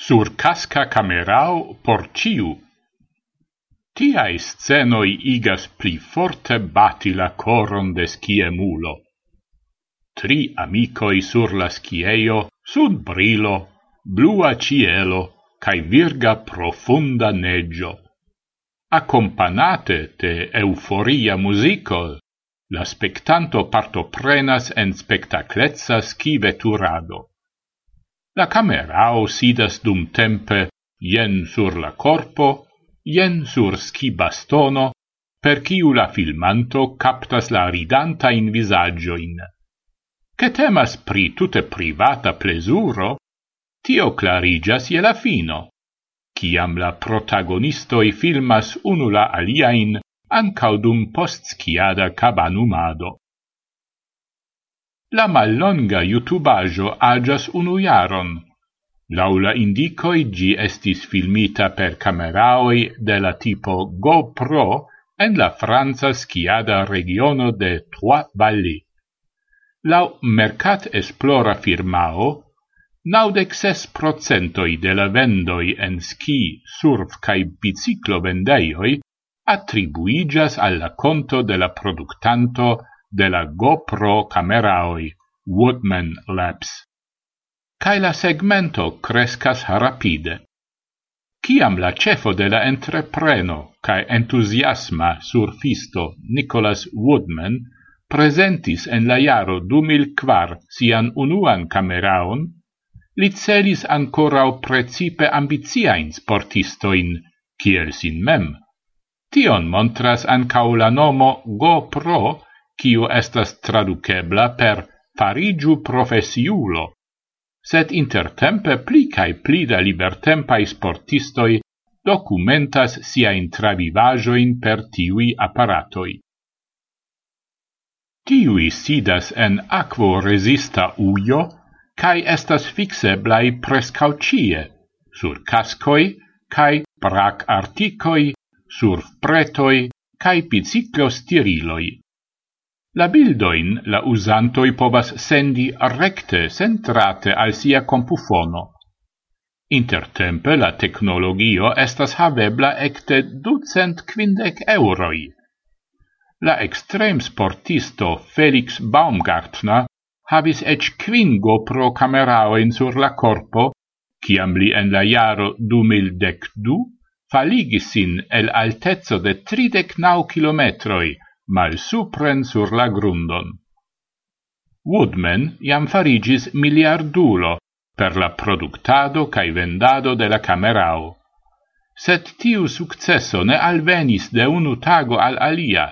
sur casca camerao por ciu. Tiai scenoi igas pli forte bati la coron de schiemulo. Tri amicoi sur la schieio, sud brilo, blua cielo, cae virga profunda neggio. Accompagnate te euforia musico, la spectanto partoprenas en spectaclezza schiveturado. La camerao sidas dum tempe jen sur la corpo, jen sur ski bastono, per ciu la filmanto captas la ridanta in visagioin. Che temas pri tute privata plesuro, tio clarigas je la fino, ciam la protagonistoi filmas unula aliain ancaudum dum postciada cabanumado. La mallonga YouTubajo agas unu jaron. Laula indicoi gi estis filmita per cameraoi de la tipo GoPro en la Franza schiada regiono de Trois Valli. Lau Mercat Esplora firmao, naudec ses procentoi de la vendoi en ski, surf cae biciclo vendeioi attribuigas alla conto de la productanto de la GoPro cameraoi Woodman Labs. Cai la segmento crescas rapide. Ciam la cefo de la entrepreno cae entusiasma surfisto Nicholas Woodman presentis en la iaro 2004 sian unuan cameraon, li celis o precipe ambiziain sportistoin, kiel sin mem. Tion montras ancau la nomo GoPro kiu estas traducebla per farigiu profesiulo, sed intertempe pli cae pli da libertempai sportistoi documentas sia in travivajoin per tiui apparatoi. Tiui sidas en aquo resista uio, cae estas fixeblai prescaucie, sur cascoi, cae brac articoi, sur pretoi, cae biciclostiriloi. La bildoin la usantoi povas sendi recte centrate al sia compufono. Intertempe la tecnologio estas havebla ecte ducent quindec euroi. La extrem sportisto Felix Baumgartner havis ec quingo pro cameraoin sur la corpo, ciam li en la jaro 2012 faligis sin el altezzo de 39 kilometroi, mal supren sur la grundon. Woodman iam farigis miliardulo per la productado cae vendado de la camerao. Set tiu successo ne alvenis de unu tago al alia.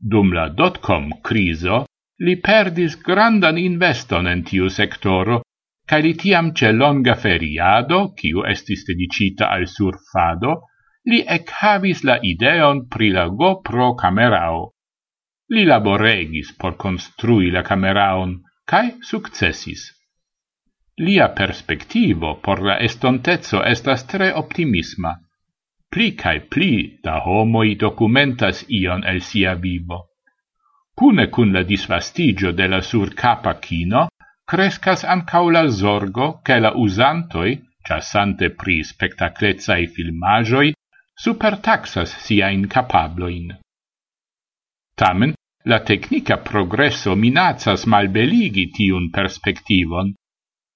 Dum la dot-com criso, li perdis grandan investon en tiu sectoro, cae li tiam ce longa feriado, kiu estis dedicita al surfado, li eccavis la ideon pri la GoPro camerao. Li laboregis por construi la cameraon, cae successis. Lia perspectivo por la estontezzo estas tre optimisma. Pli cae pli da homoi documentas ion el sia vivo. Cune cun la disvastigio de la surcapa kino, crescas ancau la zorgo che la usantoi, chasante pri spectaclezai filmagioi, supertaxas siain capabloin. Tamen, la tecnica progresso minazas malbeligi tiun perspectivon,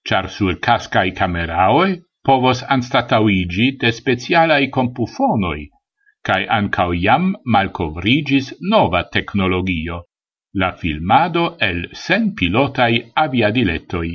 char sur cascai cameraoi povos anstatauigi de specialai compufonoi, cae ancau iam malcovrigis nova tecnologio, la filmado el sen pilotai aviadilettoi.